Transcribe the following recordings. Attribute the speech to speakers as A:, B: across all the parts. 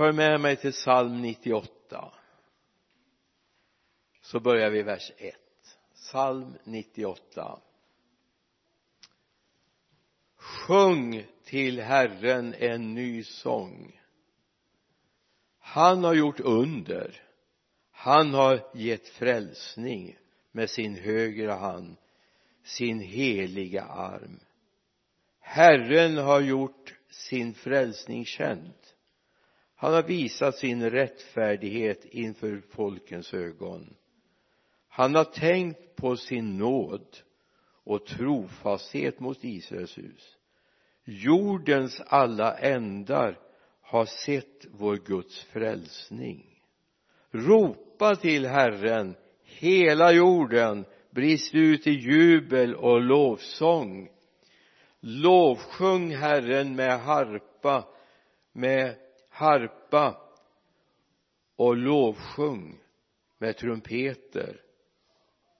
A: följ med mig till psalm 98 så börjar vi vers 1 psalm 98 sjung till Herren en ny sång. Han har gjort under. Han har gett frälsning med sin högra hand sin heliga arm. Herren har gjort sin frälsning känd han har visat sin rättfärdighet inför folkens ögon. Han har tänkt på sin nåd och trofasthet mot Israels hus. Jordens alla ändar har sett vår Guds frälsning. Ropa till Herren hela jorden brist ut i jubel och lovsång. Lovsjung Herren med harpa med harpa och lovsjung med trumpeter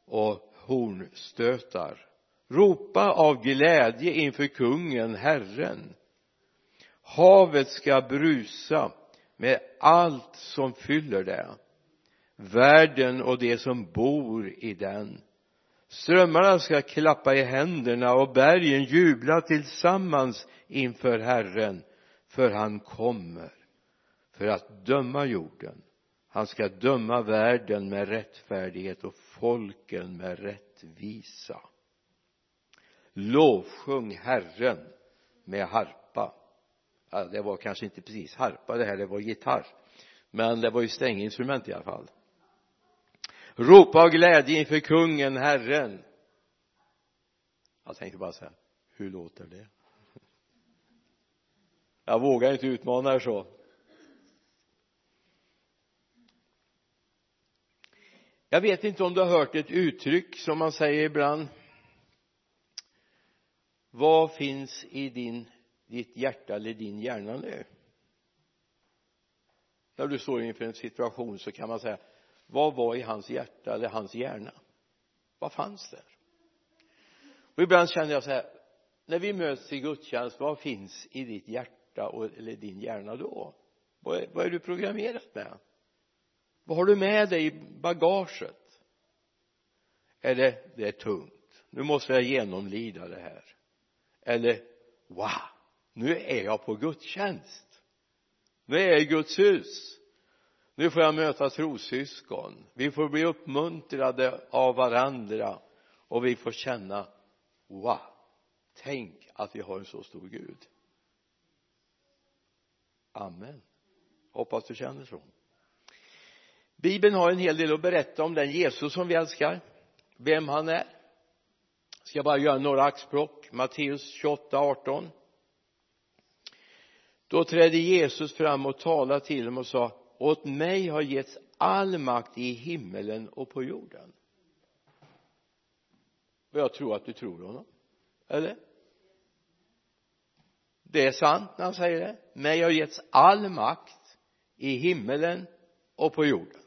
A: och hornstötar. Ropa av glädje inför kungen Herren. Havet ska brusa med allt som fyller det. Världen och de som bor i den. Strömmarna ska klappa i händerna och bergen jubla tillsammans inför Herren för han kommer för att döma jorden. Han ska döma världen med rättfärdighet och folken med rättvisa. Lovsjung Herren med harpa. Ja, det var kanske inte precis harpa det här det var gitarr. Men det var ju stränginstrument i alla fall. Ropa av glädje inför kungen Herren. Jag tänkte bara så här, hur låter det? Jag vågar inte utmana er så. Jag vet inte om du har hört ett uttryck som man säger ibland. Vad finns i din, ditt hjärta eller din hjärna nu? När du står inför en situation så kan man säga vad var i hans hjärta eller hans hjärna? Vad fanns där? Och ibland känner jag så här när vi möts i gudstjänst vad finns i ditt hjärta och, eller din hjärna då? Vad är, vad är du programmerad med? Vad har du med dig i bagaget? Är det det är tungt. Nu måste jag genomlida det här. Eller wow nu är jag på gudstjänst. Nu är jag i Guds hus. Nu får jag möta trossyskon. Vi får bli uppmuntrade av varandra. Och vi får känna wow tänk att vi har en så stor Gud. Amen. Hoppas du känner så bibeln har en hel del att berätta om den Jesus som vi älskar. Vem han är. Jag ska bara göra några axplock. Matteus 28, 18 då trädde Jesus fram och talade till dem och sa åt mig har getts all makt i himmelen och på jorden. Och jag tror att du tror honom. Eller? Det är sant när han säger det. Mig har getts all makt i himmelen och på jorden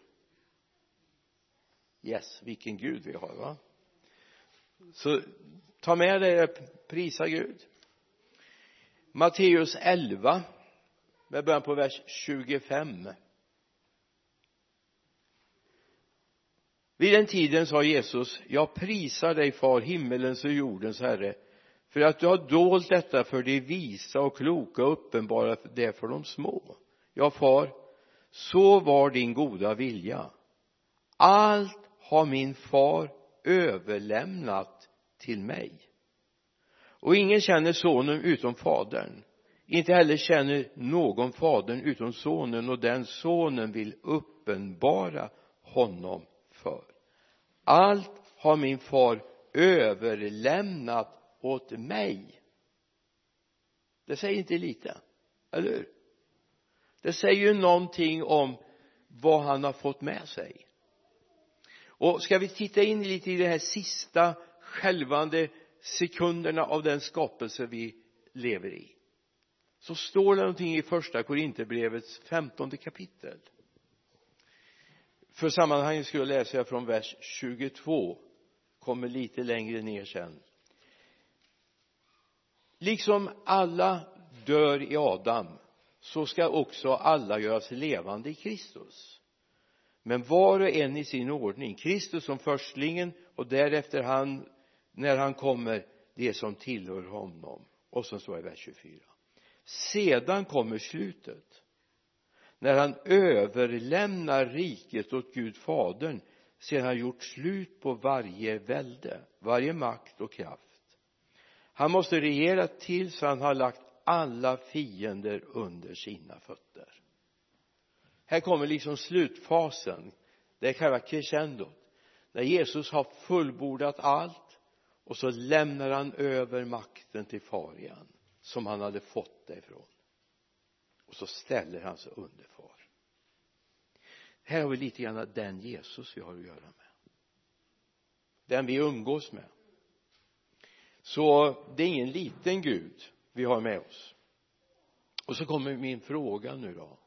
A: yes vilken Gud vi har va? Så ta med dig det prisa Gud. Matteus 11 med början på vers 25 vid den tiden sa Jesus jag prisar dig far himmelens och jordens herre för att du har dolt detta för de visa och kloka och uppenbara det för de små. Ja far så var din goda vilja. Allt har min far överlämnat till mig. Och ingen känner sonen utom fadern. Inte heller känner någon fadern utom sonen och den sonen vill uppenbara honom för. Allt har min far överlämnat åt mig. Det säger inte lite eller hur? Det säger ju någonting om vad han har fått med sig och ska vi titta in lite i de här sista skälvande sekunderna av den skapelse vi lever i så står det någonting i första Korinthierbrevets femtonde kapitel. För sammanhanget skulle jag läsa från vers 22 kommer lite längre ner sen. Liksom alla dör i Adam så ska också alla göras levande i Kristus men var och en i sin ordning. Kristus som förstlingen och därefter han när han kommer det som tillhör honom. Och så står det i vers 24 sedan kommer slutet. När han överlämnar riket åt Gud fadern sedan han gjort slut på varje välde varje makt och kraft. Han måste regera tills han har lagt alla fiender under sina fötter här kommer liksom slutfasen. Det är själva crescendot. När Jesus har fullbordat allt och så lämnar han över makten till far igen som han hade fått det ifrån. Och så ställer han sig under far. Här har vi lite grann den Jesus vi har att göra med. Den vi umgås med. Så det är ingen liten Gud vi har med oss. Och så kommer min fråga nu då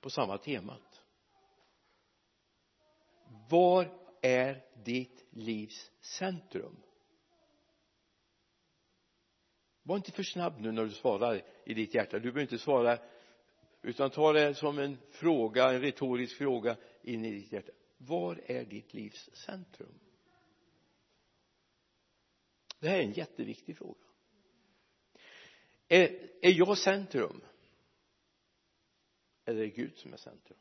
A: på samma temat. Var är ditt livs centrum? Var inte för snabb nu när du svarar i ditt hjärta. Du behöver inte svara utan ta det som en fråga, en retorisk fråga in i ditt hjärta. Var är ditt livs centrum? Det här är en jätteviktig fråga. Är, är jag centrum? Eller är det Gud som är centrum?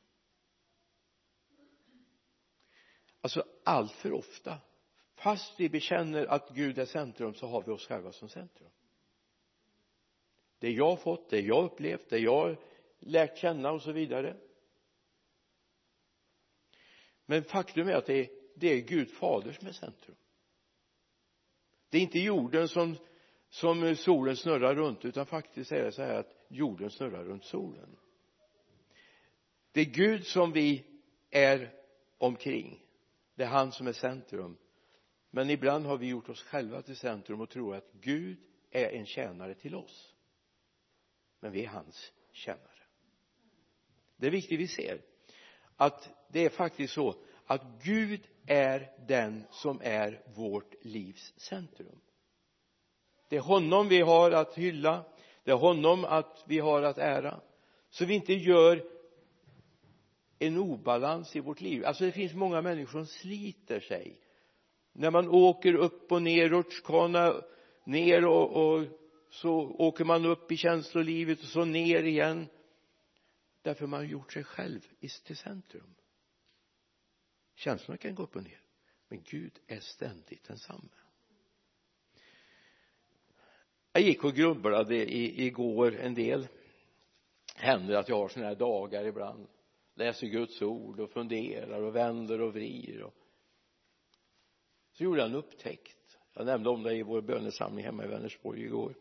A: Alltså allt för ofta fast vi bekänner att Gud är centrum så har vi oss själva som centrum. Det jag har fått, det jag har upplevt, det jag har lärt känna och så vidare. Men faktum är att det är, det är Gud fader som är centrum. Det är inte jorden som som solen snurrar runt utan faktiskt är det så här att jorden snurrar runt solen det är Gud som vi är omkring. Det är han som är centrum. Men ibland har vi gjort oss själva till centrum och tror att Gud är en tjänare till oss. Men vi är hans tjänare. Det är viktigt vi ser att det är faktiskt så att Gud är den som är vårt livs centrum. Det är honom vi har att hylla. Det är honom att vi har att ära. Så vi inte gör en obalans i vårt liv. Alltså det finns många människor som sliter sig. När man åker upp och ner rutschkana ner och, och så åker man upp i känslolivet och så ner igen. Därför man har gjort sig själv till centrum. Känslorna kan gå upp och ner men Gud är ständigt densamme. Jag gick och grubblade i, igår en del. Händer att jag har sådana här dagar ibland läser Guds ord och funderar och vänder och vrider och så gjorde jag en upptäckt. Jag nämnde om det i vår bönesamling hemma i Vänersborg igår.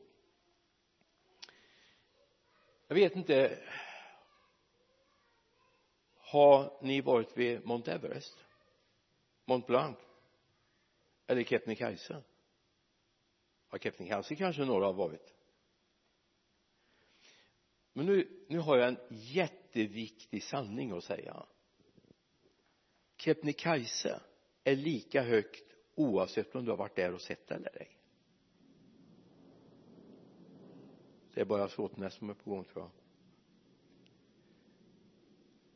A: Jag vet inte har ni varit vid Mount Everest? Mont Blanc? Eller Kebnekaise? Ja Kebnekaise kanske några har varit. Men nu, nu har jag en jätteviktig sanning att säga. Kebnekaise är lika högt oavsett om du har varit där och sett det eller ej. Det är bara Såtenäs som är på gång tror jag.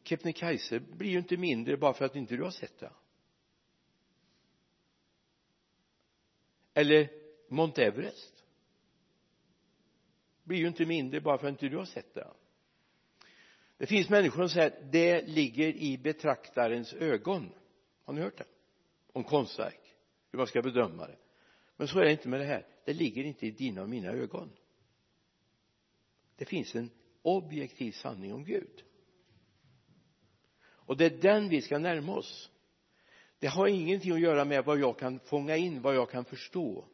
A: Kebnekaise blir ju inte mindre bara för att inte du har sett det. Eller Mount Everest blir ju inte mindre bara för att inte du har sett det det finns människor som säger att det ligger i betraktarens ögon. Har ni hört det? Om konstverk. Hur man ska bedöma det. Men så är det inte med det här. Det ligger inte i dina och mina ögon. Det finns en objektiv sanning om Gud. Och det är den vi ska närma oss. Det har ingenting att göra med vad jag kan fånga in, vad jag kan förstå.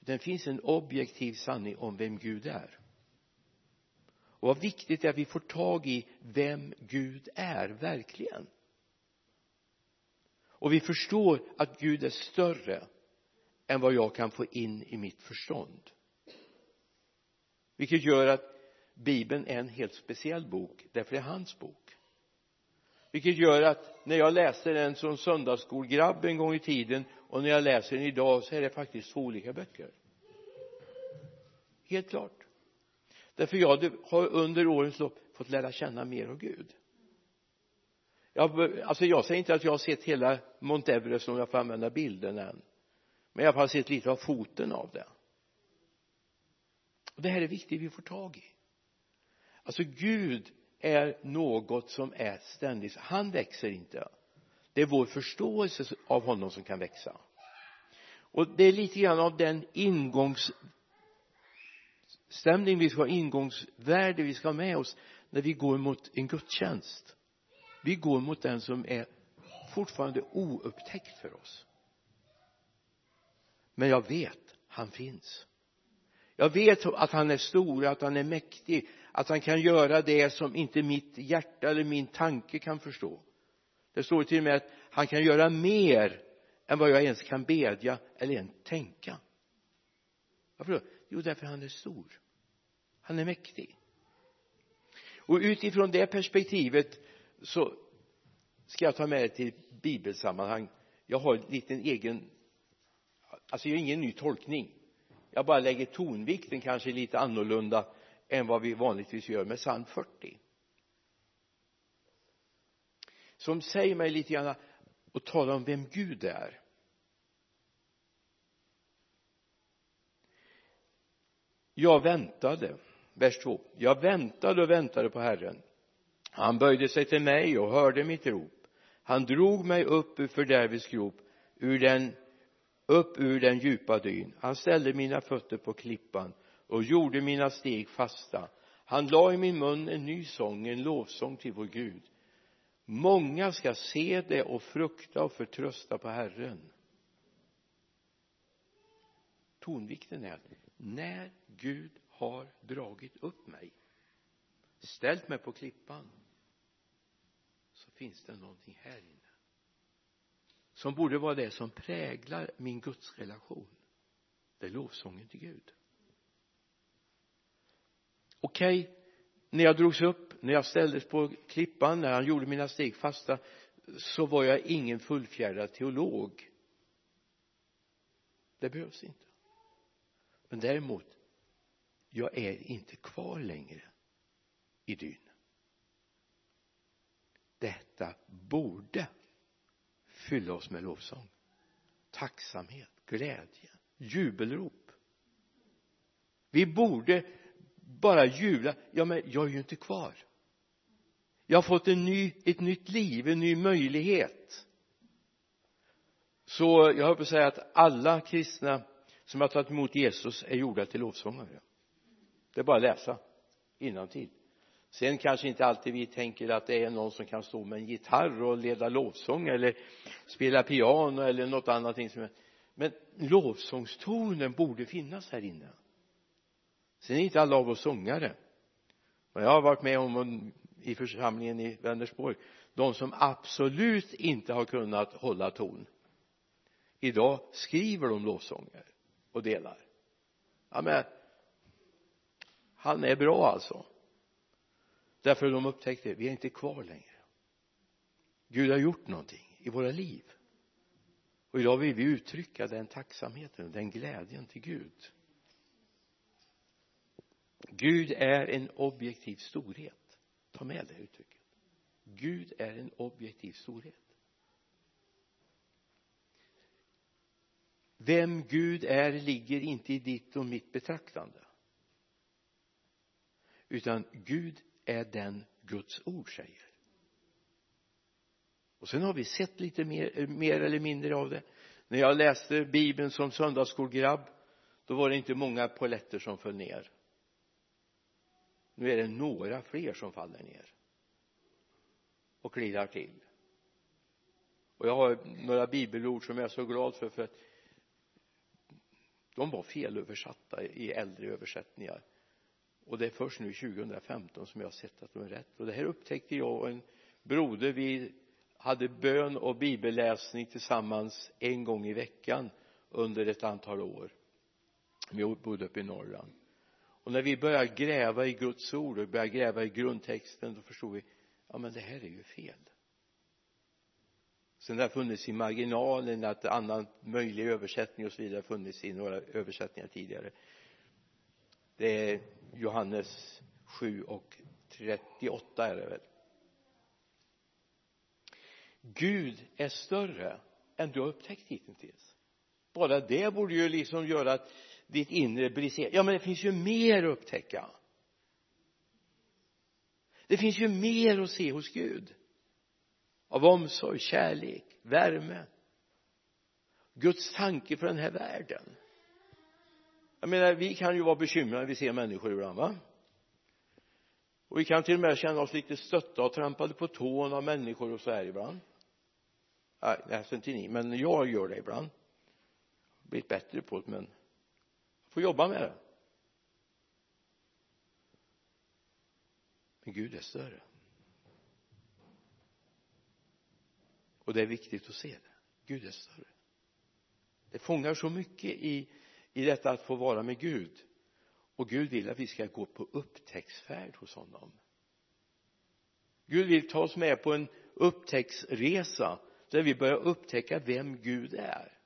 A: Det finns en objektiv sanning om vem Gud är och vad viktigt det är att vi får tag i vem Gud är verkligen. Och vi förstår att Gud är större än vad jag kan få in i mitt förstånd. Vilket gör att bibeln är en helt speciell bok därför det är hans bok. Vilket gör att när jag läser den som söndagsskolgrabb en gång i tiden och när jag läser den idag så är det faktiskt två olika böcker. Helt klart därför jag har under årens lopp fått lära känna mer av Gud. Jag, alltså jag säger inte att jag har sett hela Mount Everest om jag får använda bilden än. Men jag har sett lite av foten av det. Och det här är viktigt vi får tag i. Alltså Gud är något som är ständigt han växer inte. Det är vår förståelse av honom som kan växa. Och det är lite grann av den ingångs ingångsstämning vi ska ha ingångsvärde vi ska ha med oss när vi går mot en gudstjänst. Vi går mot den som är fortfarande oupptäckt för oss. Men jag vet han finns. Jag vet att han är stor, att han är mäktig att han kan göra det som inte mitt hjärta eller min tanke kan förstå. Det står till och med att han kan göra mer än vad jag ens kan bedja eller ens tänka? Jo därför han är stor. Han är mäktig. Och utifrån det perspektivet så ska jag ta med det till bibelsammanhang. Jag har en liten egen alltså jag har ingen ny tolkning. Jag bara lägger tonvikten kanske lite annorlunda än vad vi vanligtvis gör med psalm 40 som säger mig lite grann och talar om vem Gud är. Jag väntade vers 2 jag väntade och väntade på Herren. Han böjde sig till mig och hörde mitt rop. Han drog mig upp ur fördärvets grop ur den upp ur den djupa dyn. Han ställde mina fötter på klippan och gjorde mina steg fasta. Han la i min mun en ny sång, en lovsång till vår Gud. Många ska se det och frukta och förtrösta på Herren. Tonvikten är när Gud har dragit upp mig ställt mig på klippan så finns det någonting här inne som borde vara det som präglar min gudsrelation. Det är lovsången till Gud. Okej okay, när jag drogs upp när jag ställdes på klippan när han gjorde mina steg fasta så var jag ingen fullfjädrad teolog. Det behövs inte men däremot jag är inte kvar längre i dyn. Detta borde fylla oss med lovsång. Tacksamhet, glädje, jubelrop. Vi borde bara jubla. Ja men jag är ju inte kvar. Jag har fått en ny, ett nytt liv, en ny möjlighet. Så jag höll på att säga att alla kristna som har tagit emot Jesus är gjorda till lovsångare. Det är bara att läsa. Innantill sen kanske inte alltid vi tänker att det är någon som kan stå med en gitarr och leda lovsång eller spela piano eller något annat instrument. Men lovsångstonen borde finnas här inne. Sen är inte alla av oss sångare. Men jag har varit med om i församlingen i Vänersborg de som absolut inte har kunnat hålla ton. Idag skriver de lovsånger och delar. Ja men han är bra alltså. Därför de upptäckte vi är inte kvar längre. Gud har gjort någonting i våra liv. Och idag vill vi uttrycka den tacksamheten och den glädjen till Gud. Gud är en objektiv storhet. Ta med det uttrycket. Gud är en objektiv storhet. Vem Gud är ligger inte i ditt och mitt betraktande. Utan Gud är den Guds ord säger. Och sen har vi sett lite mer, mer eller mindre av det. När jag läste bibeln som söndagsskolgrabb då var det inte många poletter som föll ner. Nu är det några fler som faller ner och klirrar till. Och jag har några bibelord som jag är så glad för för att de var felöversatta i äldre översättningar. Och det är först nu 2015 som jag har sett att de är rätt. Och det här upptäckte jag och en broder. Vi hade bön och bibelläsning tillsammans en gång i veckan under ett antal år. Vi bodde uppe i Norrland. Och när vi började gräva i Guds ord och började gräva i grundtexten då förstod vi ja men det här är ju fel sen det har funnits i marginalen att annan möjlig översättning och så vidare funnits i några översättningar tidigare. Det är Johannes 7 och 38 är det väl. Gud är större än du har upptäckt hittills. Bara det borde ju liksom göra att ditt inre briserar ja men det finns ju mer att upptäcka. Det finns ju mer att se hos Gud av omsorg, kärlek, värme. Guds tanke för den här världen. Jag menar vi kan ju vara bekymrade när vi ser människor ibland va? Och vi kan till och med känna oss lite stötta och trampade på tån av människor och så här ibland. Nej, nästan inte ni men jag gör det ibland. Blivit bättre på det men får jobba med det. Men Gud är större. Och det är viktigt att se det. Gud är större. Det fångar så mycket i i detta att få vara med Gud. Och Gud vill att vi ska gå på upptäcktsfärd hos honom. Gud vill ta oss med på en upptäcktsresa där vi börjar upptäcka vem Gud är.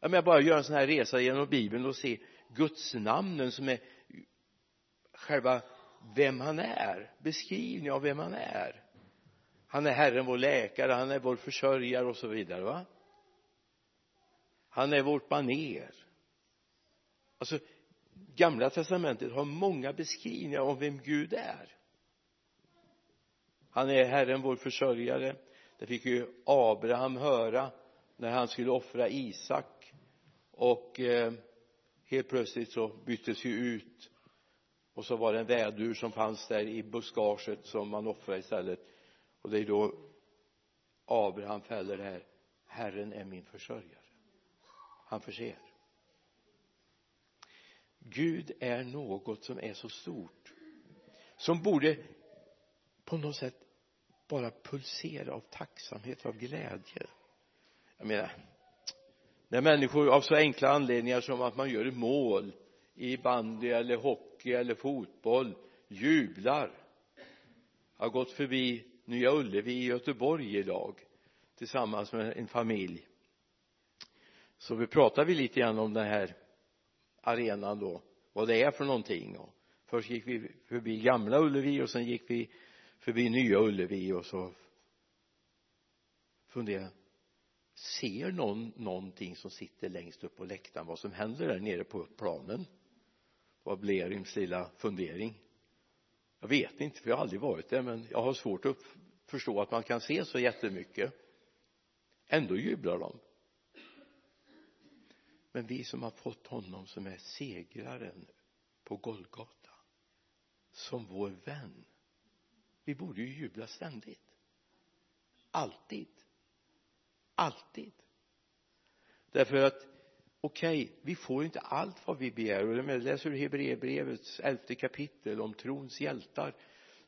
A: Jag menar bara göra en sån här resa genom bibeln och se Guds namnen som är själva vem han är beskrivning av vem han är han är Herren vår läkare han är vår försörjare och så vidare va? Han är vårt baner alltså gamla testamentet har många beskrivningar av vem Gud är. Han är Herren vår försörjare. Det fick ju Abraham höra när han skulle offra Isak och eh, helt plötsligt så byttes ju ut och så var det en vädur som fanns där i buskaget som man offrade istället och det är då Abraham fäller det här. Herren är min försörjare. Han förser. Gud är något som är så stort som borde på något sätt bara pulsera av tacksamhet, och av glädje. Jag menar när människor av så enkla anledningar som att man gör ett mål i bandy eller hockey eller fotboll jublar jag har gått förbi Nya Ullevi i Göteborg idag tillsammans med en familj. Så vi pratade vi lite grann om den här arenan då vad det är för någonting. Och först gick vi förbi gamla Ullevi och sen gick vi förbi nya Ullevi och så funderade ser någon någonting som sitter längst upp på läktaren? Vad som händer där nere på planen? Vad blir lilla fundering? Jag vet inte för jag har aldrig varit där men jag har svårt att förstå att man kan se så jättemycket. Ändå jublar de. Men vi som har fått honom som är segraren på Golgata som vår vän vi borde ju jubla ständigt. Alltid. Alltid. Därför att okej okay, vi får inte allt vad vi begär. Och när läser du Hebreerbrevets elfte kapitel om trons hjältar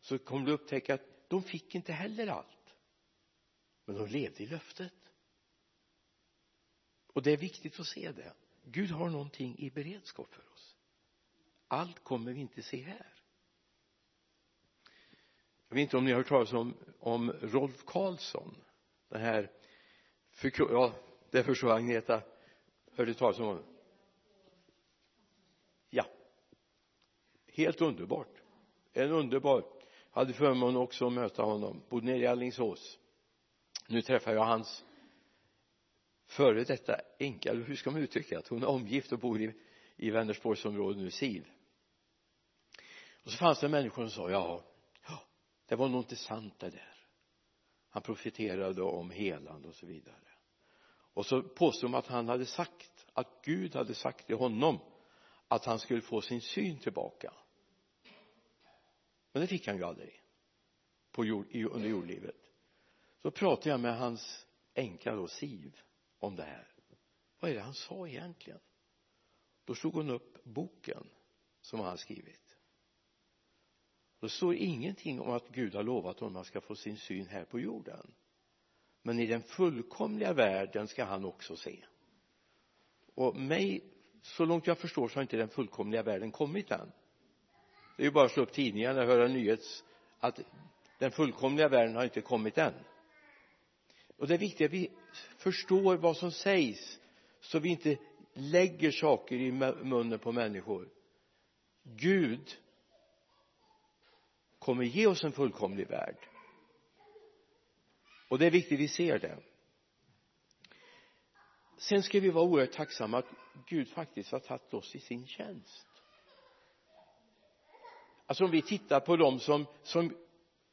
A: så kommer du upptäcka att de fick inte heller allt. Men de levde i löftet. Och det är viktigt att se det. Gud har någonting i beredskap för oss. Allt kommer vi inte se här. Jag vet inte om ni har hört talas om, om Rolf Karlsson. Den här ja det förstår Agneta hörde talas om honom? Ja. Helt underbart. En underbar. Hade förmånen också att möta honom. Bodde nere i Alingsås. Nu träffar jag hans före detta änka hur ska man uttrycka det? Hon är omgift och bor i, i Vänersborgsområdet nu Siv. Och så fanns det människor som sa ja, ja det var nog inte sant det där. Han profeterade om helande och så vidare och så påstod de att han hade sagt att Gud hade sagt till honom att han skulle få sin syn tillbaka. Men det fick han ju aldrig på jord, under jordlivet. Så pratade jag med hans änka då Siv om det här. Vad är det han sa egentligen? Då slog hon upp boken som han skrivit. Det står ingenting om att Gud har lovat honom att han ska få sin syn här på jorden men i den fullkomliga världen ska han också se. Och mig så långt jag förstår så har inte den fullkomliga världen kommit än. Det är ju bara att slå upp tidningarna och höra nyhets att den fullkomliga världen har inte kommit än. Och det är viktigt att vi förstår vad som sägs så vi inte lägger saker i munnen på människor. Gud kommer ge oss en fullkomlig värld och det är viktigt vi ser det. Sen ska vi vara oerhört tacksamma att Gud faktiskt har tagit oss i sin tjänst. Alltså om vi tittar på dem som, som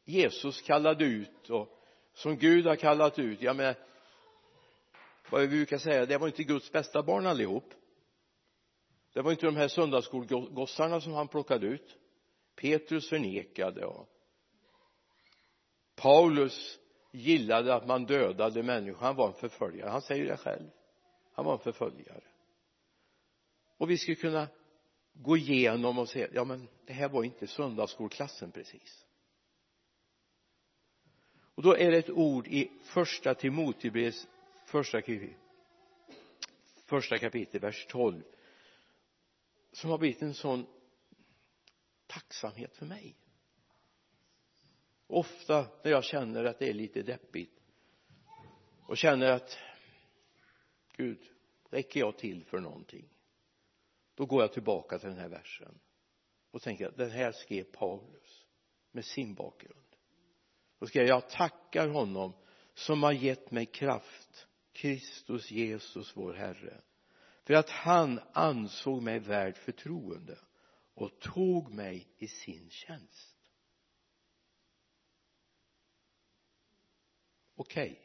A: Jesus kallade ut och som Gud har kallat ut jag menar vad vi brukar säga det var inte Guds bästa barn allihop. Det var inte de här söndagsskolgossarna som han plockade ut. Petrus förnekade och Paulus gillade att man dödade människor. Han var en förföljare. Han säger det själv. Han var en förföljare. Och vi skulle kunna gå igenom och säga ja men det här var inte söndagsskolklassen precis. Och då är det ett ord i första Timotebrevs första kapitel första kapitel vers 12 som har blivit en sån tacksamhet för mig ofta när jag känner att det är lite deppigt och känner att Gud räcker jag till för någonting? Då går jag tillbaka till den här versen och tänker att den här skrev Paulus med sin bakgrund. Då skrev jag, jag tackar honom som har gett mig kraft Kristus Jesus vår Herre för att han ansåg mig värd förtroende och tog mig i sin tjänst. Okej. Okay.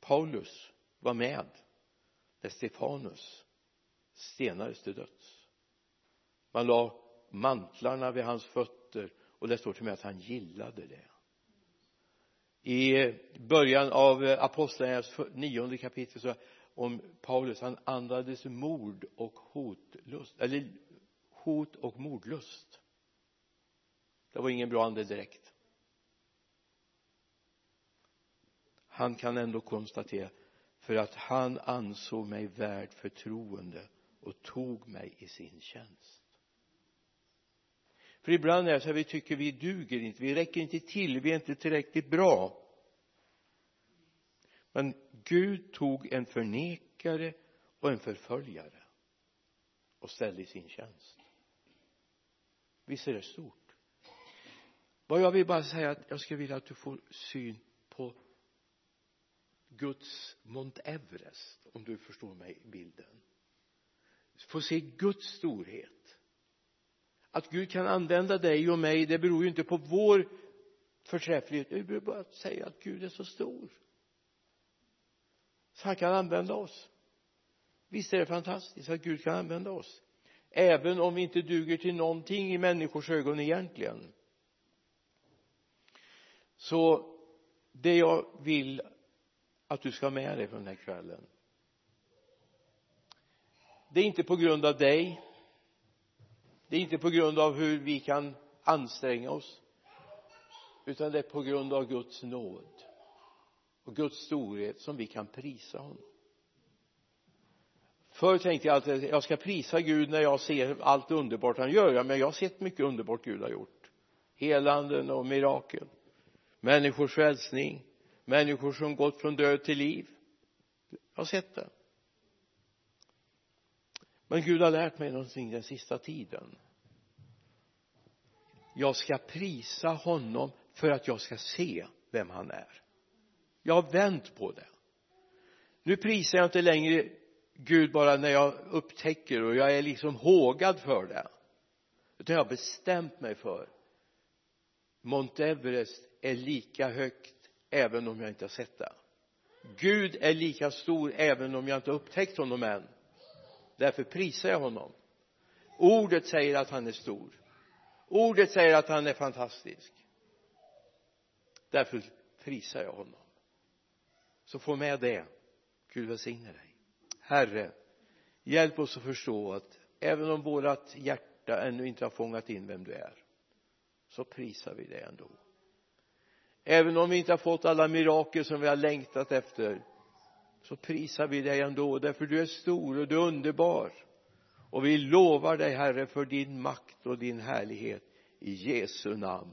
A: Paulus var med när Stefanus stenades till döds. Man la mantlarna vid hans fötter och det står till och med att han gillade det. I början av apostlagärningarnas nionde kapitel så om Paulus han andades mord och hotlust eller hot och mordlust. Det var ingen bra ande direkt. Han kan ändå konstatera för att han ansåg mig värd förtroende och tog mig i sin tjänst. För ibland är det så att vi tycker vi duger inte vi räcker inte till vi är inte tillräckligt bra. Men Gud tog en förnekare och en förföljare och ställde i sin tjänst. Visst är det stort? Vad jag vill bara säga att jag skulle vilja att du får syn på Guds Mount Everest om du förstår mig bilden. Få se Guds storhet. Att Gud kan använda dig och mig det beror ju inte på vår förträfflighet. Det beror bara att säga att Gud är så stor. Så han kan använda oss. Visst är det fantastiskt att Gud kan använda oss. Även om vi inte duger till någonting i människors ögon egentligen. Så det jag vill att du ska ha med dig från den här kvällen. Det är inte på grund av dig. Det är inte på grund av hur vi kan anstränga oss. Utan det är på grund av Guds nåd och Guds storhet som vi kan prisa honom. Förr tänkte jag att jag ska prisa Gud när jag ser allt underbart han gör. Men jag har sett mycket underbart Gud har gjort. Helanden och mirakel. Människors frälsning människor som gått från död till liv. Jag har sett det. Men Gud har lärt mig någonting den sista tiden. Jag ska prisa honom för att jag ska se vem han är. Jag har vänt på det. Nu prisar jag inte längre Gud bara när jag upptäcker och jag är liksom hågad för det. Utan jag har bestämt mig för Mount Everest är lika högt även om jag inte har sett det. Gud är lika stor även om jag inte har upptäckt honom än. Därför prisar jag honom. Ordet säger att han är stor. Ordet säger att han är fantastisk. Därför prisar jag honom. Så få med det. Gud välsigne dig. Herre hjälp oss att förstå att även om vårat hjärta ännu inte har fångat in vem du är så prisar vi dig ändå även om vi inte har fått alla mirakel som vi har längtat efter så prisar vi dig ändå därför du är stor och du är underbar. Och vi lovar dig herre för din makt och din härlighet. I Jesu namn.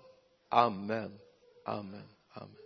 A: Amen. Amen. Amen.